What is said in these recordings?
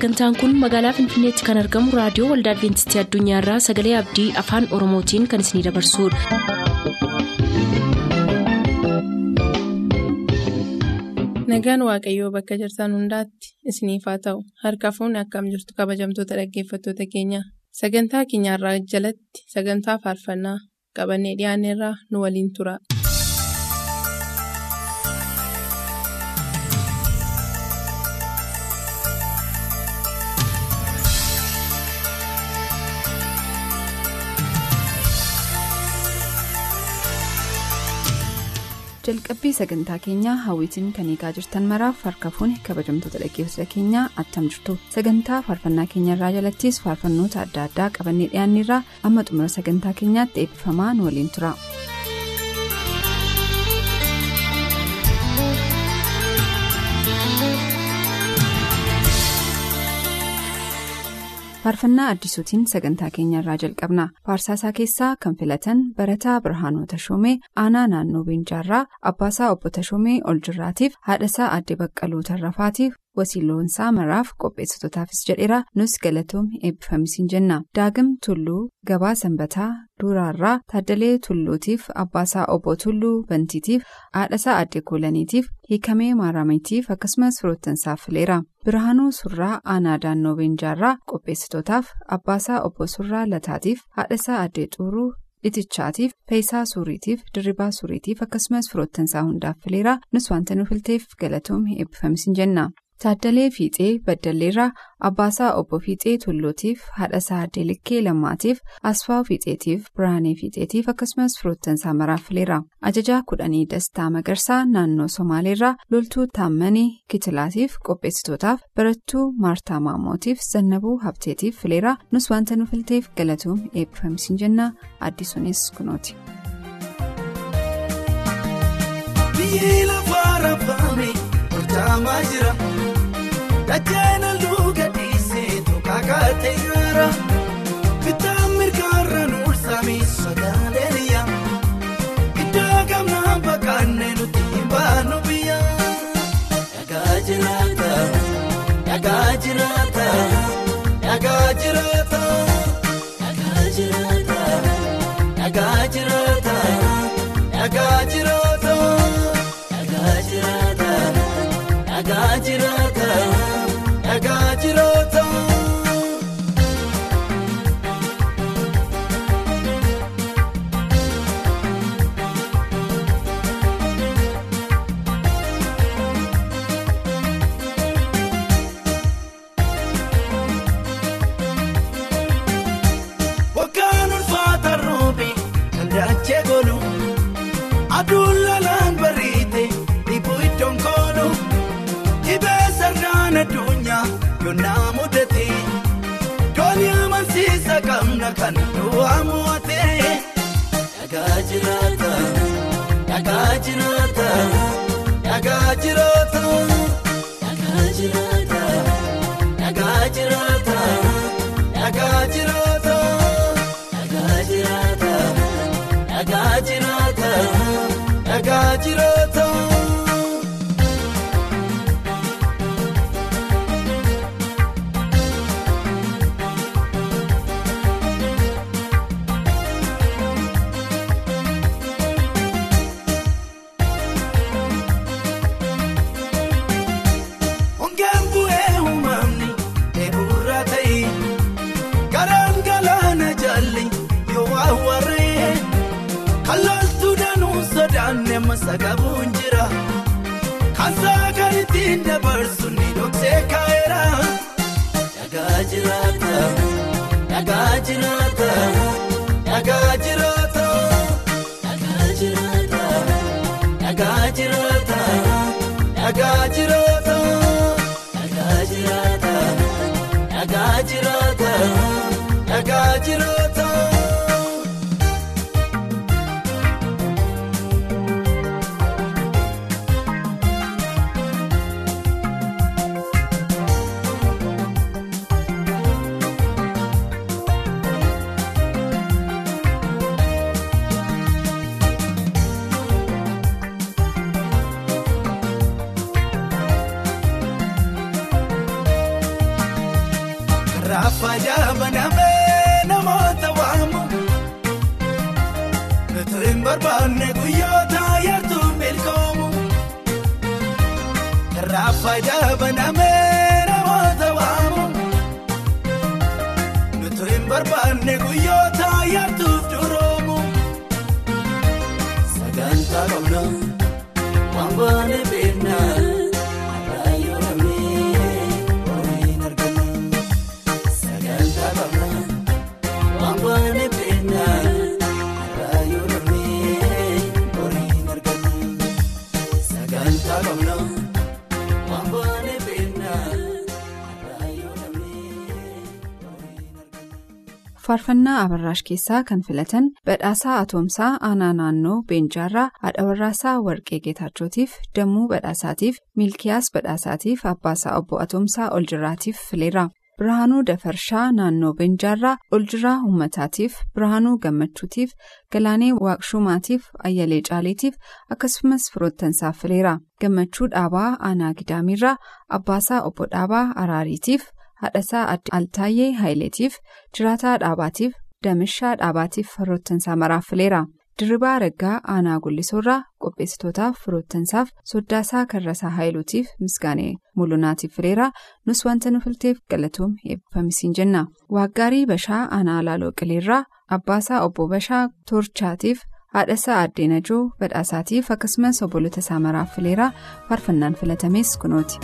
sagantaan kun magaalaa finfinneetti kan argamu raadiyoo waldaa adventistii addunyaarraa sagalee abdii afaan oromootiin kan isinidabarsudha. nagaan waaqayyoo bakka jirtan hundaatti isiniif haa ta'u harka fuunni akkam jirtu kabajamtoota dhaggeeffattoota keenya sagantaa keenyarraa jalatti sagantaa faarfannaa qabannee dhiyaanneerraa nu waliin tura. Jalqabbii sagantaa keenyaa hawwitiin kan eegaa jirtan maraaf harka fuuni kabajamtoota dhaggeeffattoota keenyaa attam jirtu sagantaa faarfannaa keenyarraa jalattis faarfannoota adda addaa qabannee dhiyaanneerraa amma xumura sagantaa keenyaatti eebbifamaa nu waliin tura. Faarfannaa addisuutiin sagantaa keenyarraa jalqabna. Faarsaasaa keessaa kan filatan barataa birhaanoo tashoomee aanaa naannoo beenjaarraa abbaasaa obbo tashoomee oljirraatiif haadhasaa aadde baqqaluu tarrafaatiif wasiiloonsaa maraaf qopheessitootaafis jedheera nus galatoomii eebbifamisiin jenna daagim tulluu gabaa sanbataa duuraarraa taaddalee tulluutiif abbaasaa obbo tulluu bantiitiif haadhasaa aadde koolaniitiif hiikamee maaramiitiif akkasumas firoottansaaf fileera birhaanuu surraa aanaa daannoo beenjaarraa qopheessitootaaf abbaasaa obbo surraa lataatiif haadhasaa aadde xuuruu itichaatiif feeyisaa suuriitiif dirribaa suuriitiif akkasumas firoottansaa hundaaf fileera nus wanta nu filteef galatoomii eebbifamisiin jenna. Taaddalee Fiixee Baddalleerraa Abbaasaa Obbo Fiixee Tulluutiif Haadhasaa Addee Likkee Lammaatiif Asfaaw Fiixeetiif Biraanee Fiixeetiif akkasumas firoottansaa maraaf fileera. Ajajaa kudhanii Dastaa Magarsaa naannoo Somaaleerraa Loltuu Taammanii Kitilaatiif qopheessitootaaf Barattuu Maartaa Maamootiif Zannabuu Habteetiif fileera. Nus wanta nu filteef galatoom eebbifamisiin jenna addisuunis kunooti. Dajjaan halluu gadhiisee tokko kaatee nyaara bitaan mirgaarra nuulsamii sodaalee iddoo gamnaan bakkaannee nuti baanu biyya. Dhagaa jiraata dhagaa jiraata dhagaa jiraata dhagaa jiraata dhagaa jiraata dhagaa jiraata jiraata dhagaa jiraata dhagaa jiraata dhagaa jiraata dhagaa jiraata dhagaa jiraata dhagaa jiraata dhagaa jiraata dhagaa jiraata. Jiraata dhagaa jiraata dhagaa jiraata dhagaa jiraata dhagaa jiraata. Dhagaa jiraata dhagaa jiraata dhagaa jiraata dhagaa jiraata. Faayaa banamee Faarfannaa Abarraash keessaa kan filatan badhaasaa Atoomsaa Aanaa Naannoo Beenjaarraa haadha warraasaa Warqee Geetaachotiif Dammuu Badhaasaatiif Milkiyaas Badhaasaatiif Abbaasaa Obbo Atoomsaa Oljirraatiif fileera. Birhaanuu Dafarshaa Naannoo Beenjaarraa Oljirraa Uummataatiif Birhaanuu Gammachuutiif Galaanee Waaqshumaatiif Ayyalee Caaliitiif akkasumas firoottansaaf fileera. Gammachuu Dhaabaa Aanaa Gidaamiirraa Abbaasaa Obbo Dhaabaa Araariitiif. Haadhasaa Altaayyee Haayileetiif Jiraataa Dhaabaatiif Damishaa Dhaabaatiif firoottansaa maraaf fileera. Dirribaa Raggaa Aanaa Gullisoorraa qopheessitootaaf firoottansaaf Soddaasaa Karrasaa Haayiluutiif Misgaanee Mulunaatiif fileera. Nus wanta nu filteef galatoom eebbifamisiin jenna. Waaggaarii Bashaa Aanaa Laaloo Qileerraa Abbaasaa Obbo Bashaa Toorchaatiif haadhasaa Addee Najoo Badhaasaatiif akkasumas obbolota isaa maraaf fileera. Faarfannaan filatames kunooti.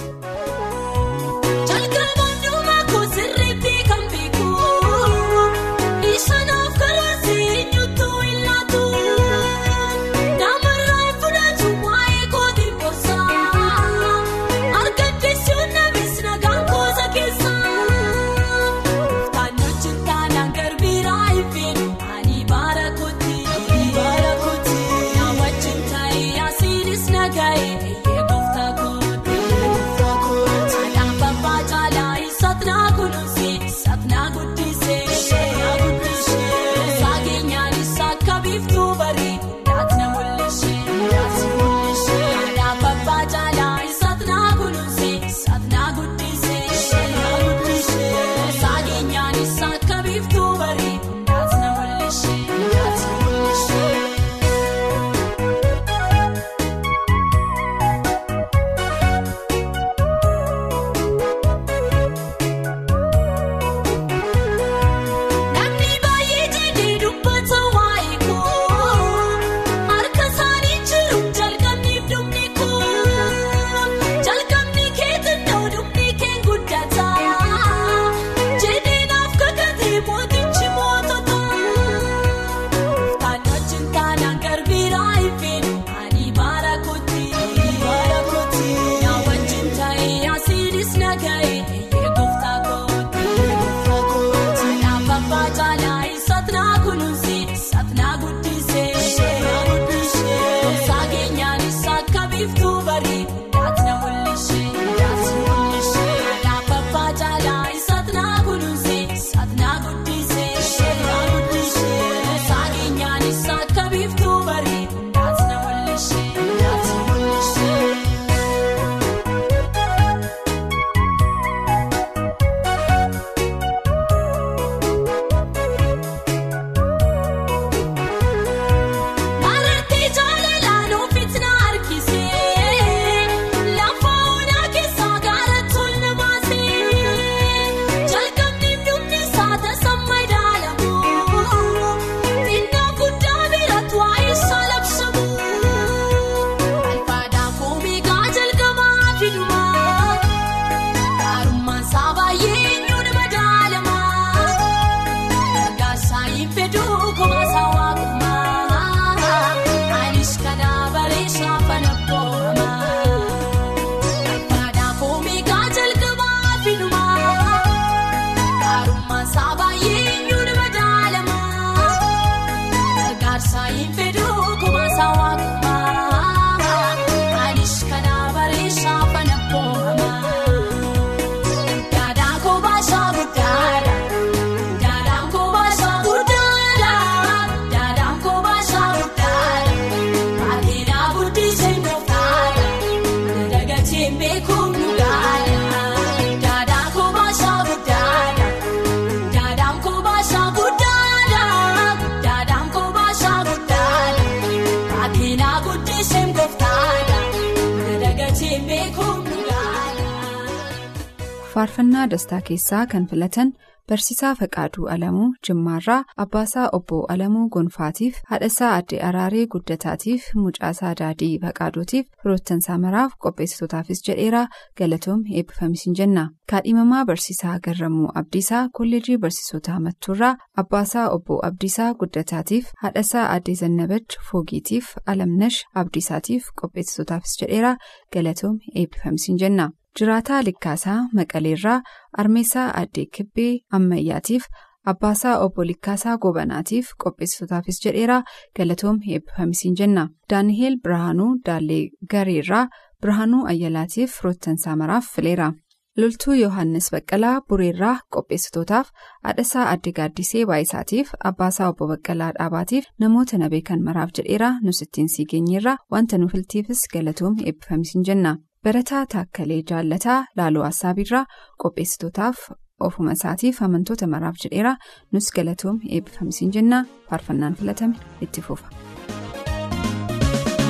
Faarfannaa dastaa keessaa kan filatan barsiisaa faqaaduu alamuu jimmaarraa abbaasaa obbo alamuu gonfaatiif haadhasaa addee araaree guddataatiif mucaasaa daadii faqaaduutiif firoottansaa maraaf qopheessitootaafis jedheeraa galatoom eebbifamisiin jenna kaadhimamaa barsiisaa garramuu abdiisaa kolleejii barsiisotaa mattuurraa abbaasaa obbo abdiisaa guddataatiif haadhasaa addee zannabach foogiitiif alamnash abdiisaatiif qopheessitootaafis jedheeraa galatoom eebbifamisiin jenna. Jiraataa likkaasaa maqaleerraa armeessaa addee kibbee ammayyaatiif abbaasaa obbo likkaasaa gobanaatiif qopheessitootaafis jedheeraa galatoom eebbifamisiin jenna. Daaniheel birhaanuu daallee gareerraa birhaanuu ayyalaatiif firoottansaa maraaf fileera. Loltuu yohannis baqqalaa bureerraa qopheessitootaaf haadhasaa addee gaaddisee baayisaatiif abbaasaa obbo baqqalaa dhaabaatiif namoota na beekan maraaf jedheeraa nus ittiin sii geenyeerraa wanta nu filtiifis galatoom eebbifamisiin jenna. Barataa taakkalee jaallataa laaloo assaabiirraa qopheessitootaaf ofuma isaatiif amantoota maraaf jedheera nus galatoom eebbifamisiin jennaa faarfannaan filatame itti fufa.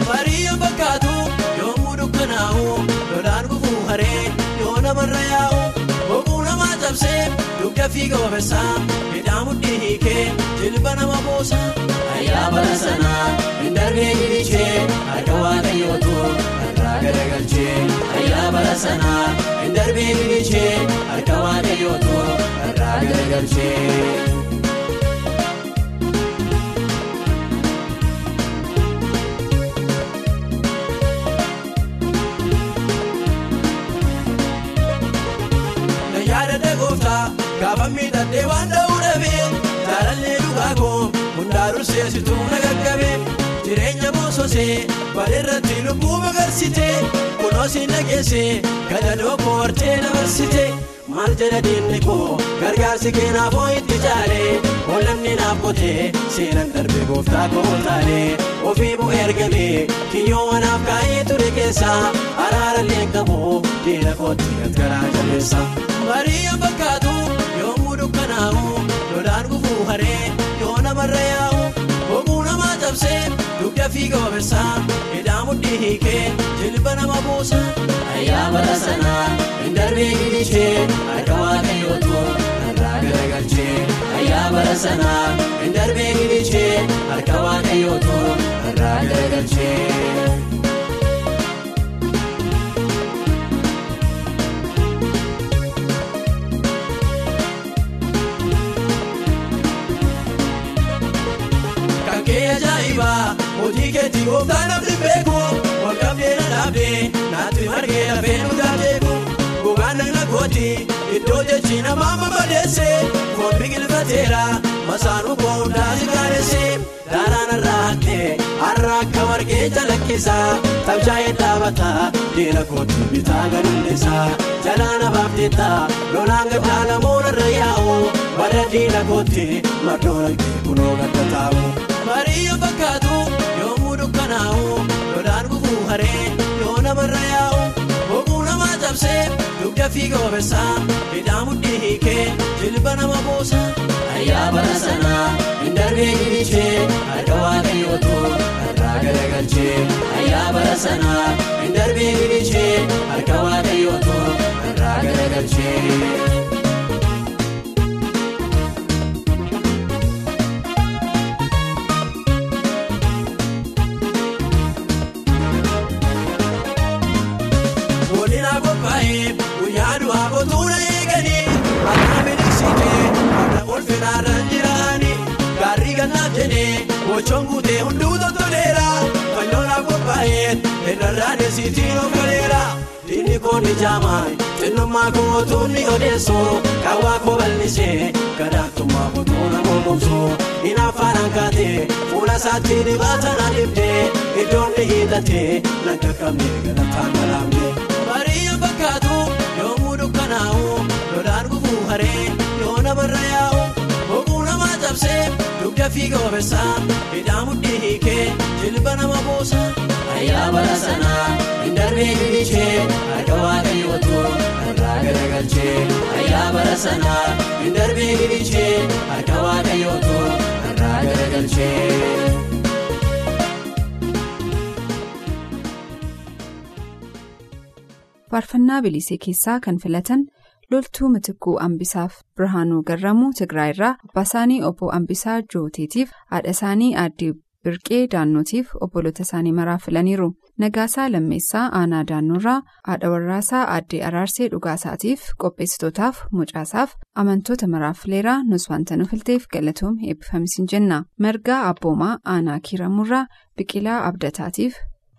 Marii fakkaatu yommuu dukkanaa'u lolaan gufuu haree yoo namarra yaa'u boquu namaa cabsee dugda fiiga obeessaa hidhaa mudhii hiikee jilba nama boosa ayyaa bara sanaa hin darbee gidhichee harka waaqayyootu irraa garagalchee ayyaa bara sanaa hin darbee gidhichee harka waaqayyootu irraa garagalchee. Gaafa miidhagdee waan ta'uu jireenya boososee bareerratti lubbuu magarsitee kunuunsi nageessee gadadoo koo hortee dabarsitee maal jedha diinni koo gargaarsi keenaafoo itti caalee wallanni naaf qotee seenan darbee gooftaa koo taalee ofii bu'ee ergamee kiyyoo wanaaf kaa'ee ture keessaa araarallee qabu diina kootti garaa jabeessa. Marii fakkaatu yommuu dukkanaa'u lolaan gufuu haree yoo namarra yaa'u cabsee dugda fiiga obeessaa hidhaa mudhii hiikee jilba nama buusa. Ayyaa bara sanaa hin darbee gidhichee harka waaqayyootu irraa garagalchee. Ayyaa bara sanaa hin darbee gidhichee harka waaqayyootu irraa garagalchee. Gooftaan namni beeku ol qabdee na dhaabdee naatti margee lafee nu taateeku gogaan nagna kooti iddoo jechi namaa mamadeesse foon biqilfateera masaanuu koo hundaasi gaadesse daaraan har'a akka margee calaqqisa tabshaa'ee dhaabata diina kooti bitaa gadhiisa jalaana baafteetta lolaan gaddaa namoota irra yaa'u bara diina kooti mardoon argee kunoo gadda taa'u. Marii fakkaatu dukkanaa'u lolaan gufuu haree yoo namarra yaa'u boquu namaa cabsee dugda fiiga obeessaa hidhaa mudhii hiikee jilba nama buusa. Ayyaa bara sanaa hin darbee gidhichee harka waaqayyootu irraa garagalchee. Ayyaa bara sanaa hin darbee gidhichee harka waaqayyootu irraa garagalchee. Akka ulfinaarraan jiraanii gaarrii gannaaf jedhee bocoon guutee hunduu toltoleera fanyoolaaf qophaa'een irrarraan eessitiin of galeera diinni koonni jaamaan xinnummaa kootuun ni odeessoo kaawwaa koo bal'isee gadaaktummaa kootuuna mormomsoo inni afaan kaatee fuula isaatti dibaatan adiibdee iddoon ni hiixatee laga qabnee galataan galaamne. Marii fakkaatu yommuu dukkanaa'u lolaan gufuu haree yoo namarra yaa'u cabsee dugda fiiga obeessaa hidhaa mudhii hiikee jilba nama buusa. Ayyaa bara sanaa hin darbee gidhichee harka waaqayyootu irraa garagalchee. Ayyaa bara sanaa hin darbee gidhichee harka waaqayyootu irraa garagalchee. faarfannaa bilisee keessaa kan filatan loltuu mitikuu ambisaaf birhaanuu garramuu tigraayirraa abbaa isaanii obbo ambisaa jooteetiif haadha isaanii aaddee birqee daannootiif obboloota isaanii maraa filaniiru nagaasaa lammeessaa aanaa daannoorraa haadha warraasaa aaddee araarsee dhugaasaatiif qopheessitootaaf mucaasaaf amantoota maraaf fileeraa nus wanta nu filteef galatoom eebbifamisiin jenna margaa abboomaa aanaa kiiramurraa biqilaa abdataatiif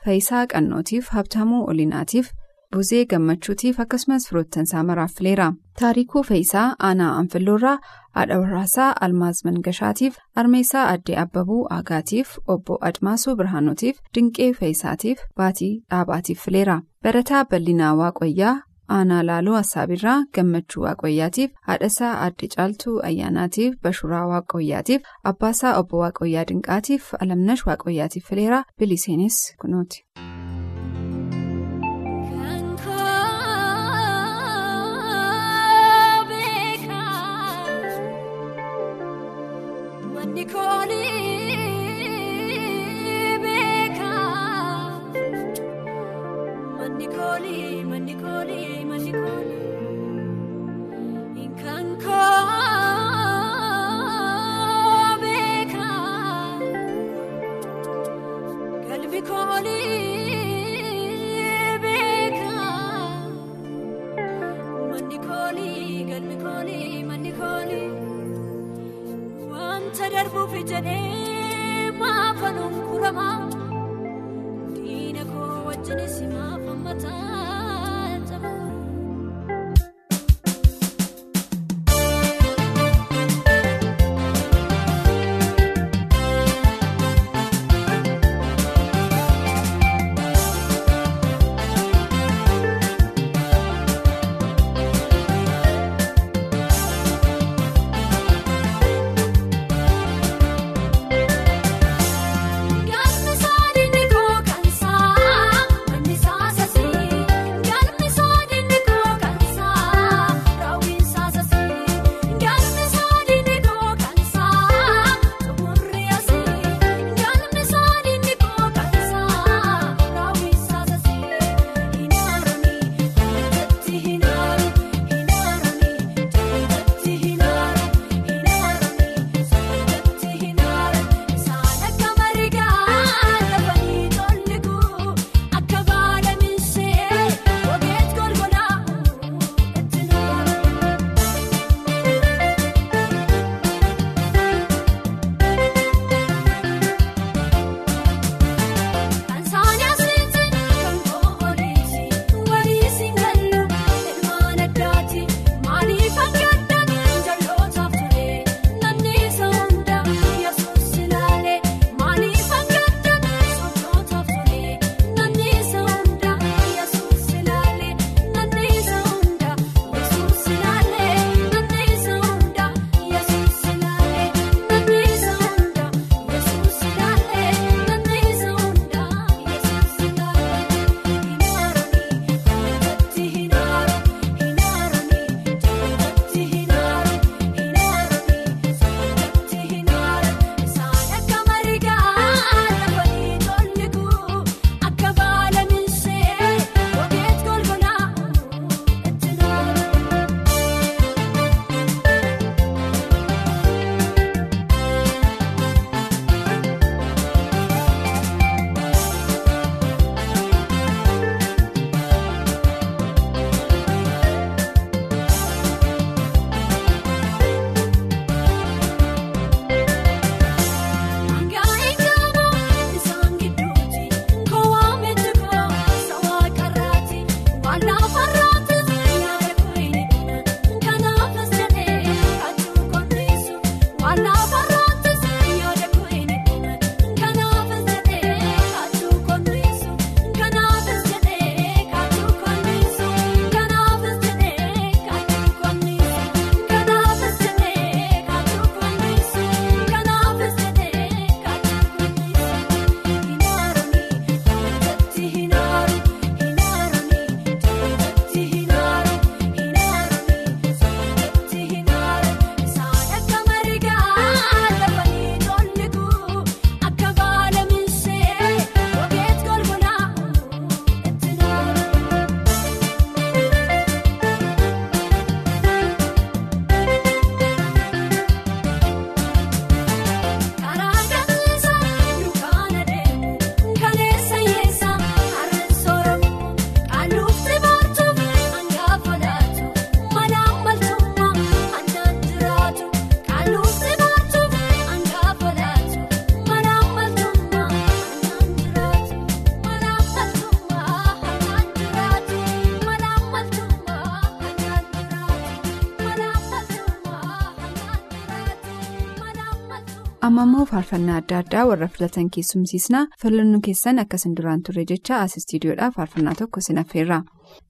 faayisaa qannootiif habtaamuu olinaatiif. Buzee gammachuutiif akkasumas firoottansaa maraaf fileera. Taarikuu Fe'isaa Aanaa Anfilloorraa haadha warraasaa Almaaz Mangashaatiif Armeessaa Addee Abbabuu Aagaatiif Obbo Admaasuu Birhaanotiif Dinqee Fe'isaatiif Baatii Dhaabaatiif fileera. Barataa Bal'inaa Waaqayyaa Aanaa Laaloo Assaabirraa Gammachuu Waaqayyaatiif haadhasaa Addee Caaltuu Ayyaanaatiif Bashuraa Waaqayyaatiif Abbaasaa Obbo Waaqayyaa Dinqaatiif Alamnash Waaqayyaatiif fileera. Biliseenis kunuuti. Gaafni saani ni kookansaa, manni saasasii. Faarfannaa adda addaa warra filatan keessumsiisnaa filannoo keessan akkasin duraan turre jecha as istiidiyoodhaa faarfannaa tokko sin affeerra.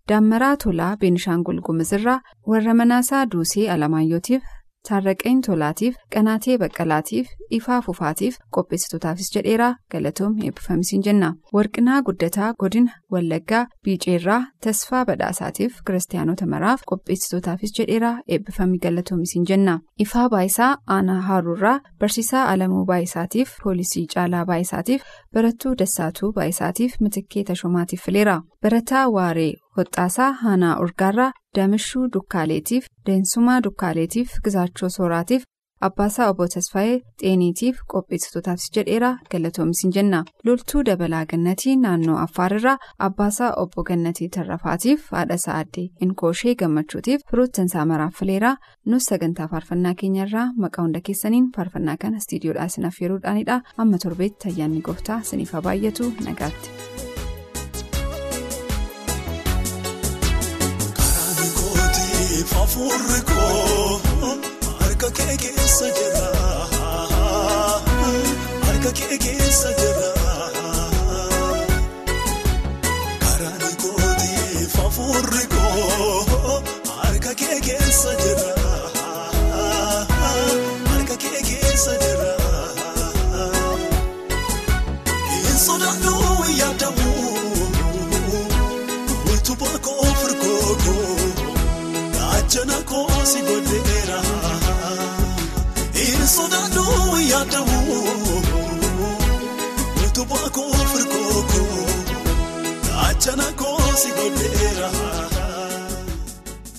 Daammaraa tolaa beenishaangul gumuzirraa warra manaasaa duusee alamaayyootiif taarraqeen tolaatiif qanaatee baqqalaatiif ifaa fufaatiif qopheessitootaafis jedheeraa galatoom eebbifamisiin jenna warqinaa guddataa godina wallaggaa biiceerraa tasfaa badhaasaatiif kiristaanota maraaf qopheessitootaafis jedheeraa eebbifamii galatoomisiin jenna ifaa baayisaa aanaa haaruurraa barsiisaa alamuu baayisaatiif poolisii caalaa baayisaatiif barattuu dassaatuu baayisaatiif mitikkee tashomaatiif fileera barataa waaree hoxxaasaa haanaa urgaarraa damishuu dukkaaleetiif deensumaa dukkaaleetiif gizaachoo sooraatiif abbaasaa obbo tasfaayee xeeniitiif qopheessitootaafis jedheeraa galatoomisiin jenna loltuu dabalaa gannatii naannoo affaarirraa abbaasaa obbo gannatii tarrafaatiif haadhasaa addee inkooshee gammachuutiif firoottansaa maraaf fileeraa nus sagantaa faarfannaa keenyarraa maqaa hunda keessaniin faarfannaa kana istiidiyoodhaa isin affeeruudhaanidha amma torbeetti ayyaanni gooftaa isiniif haa baay'atu nagaatti. Faafurri koo harka kee keessa jira harka kee keessa jira karaan kooti faafurri koo harka kee keessa jira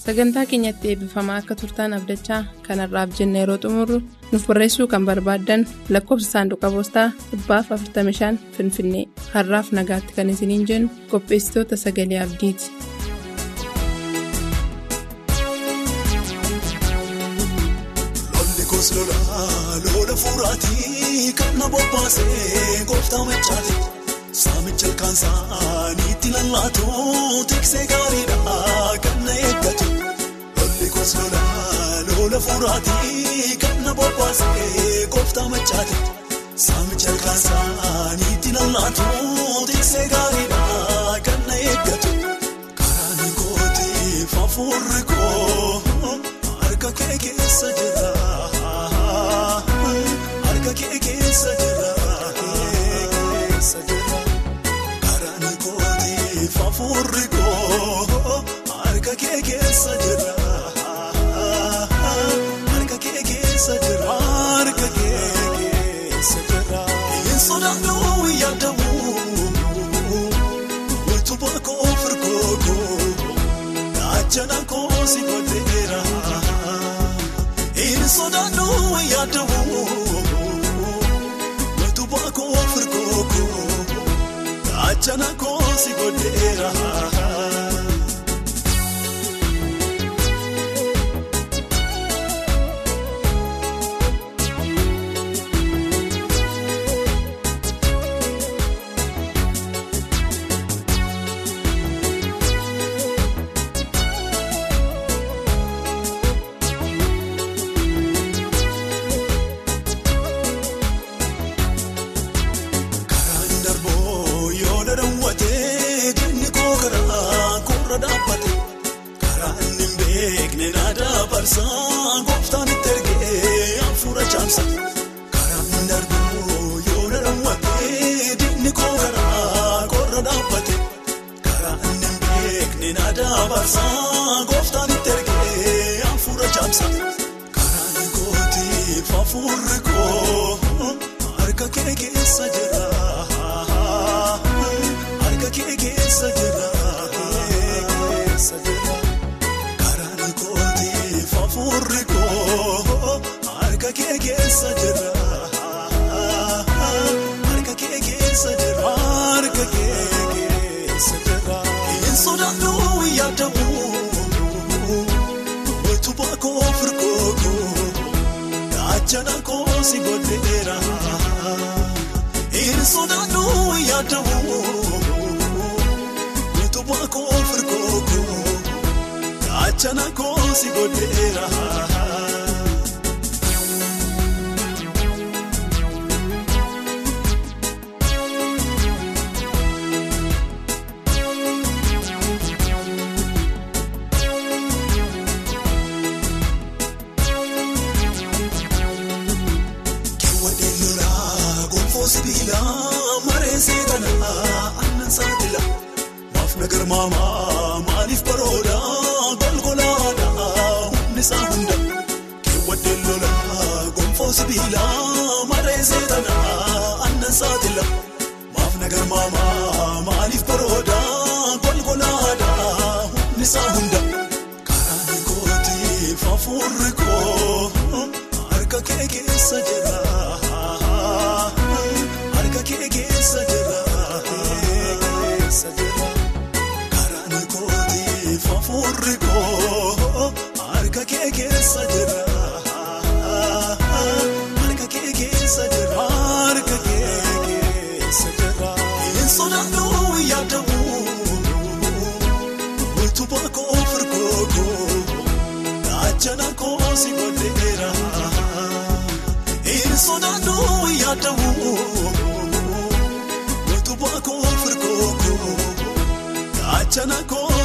sagantaa keenyatti eebbifamaa akka turtaan abdachaa kanarraaf jenna yeroo xumurru nuuf barreessuu kan barbaaddan lakkoofsa saanduqa poostaa 45 finfinnee har'aaf nagaatti kan isiniin jennu qopheessitoota sagalee abdiiti. Lola fuuraatii kan na bobbaasee gooftaa machaati. Saamicha ilkaan saaniitti lallaatu tiksee gaariidha kan na eeggatu. Lolli kos lola fuuraatii kan na bobbaasee gooftaa machaati. Saamicha ilkaan saaniitti lallaatu tiksee gaariidha kan na eeggatu. Karaan kooti faafurri koo harka kee keessa jira. Harka kee keessa jira faafurri koo harka kee keessa jira harka kee keessa jira harka kee keessa jira hin sodaannu yaadamu utubaa koo firgoogoo gaachana koo si godheera. Inni sodaannu yaadamu utubaa koo firgooko gaachana koo si godheera. Gooftaan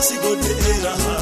utubaa koo firgoogoo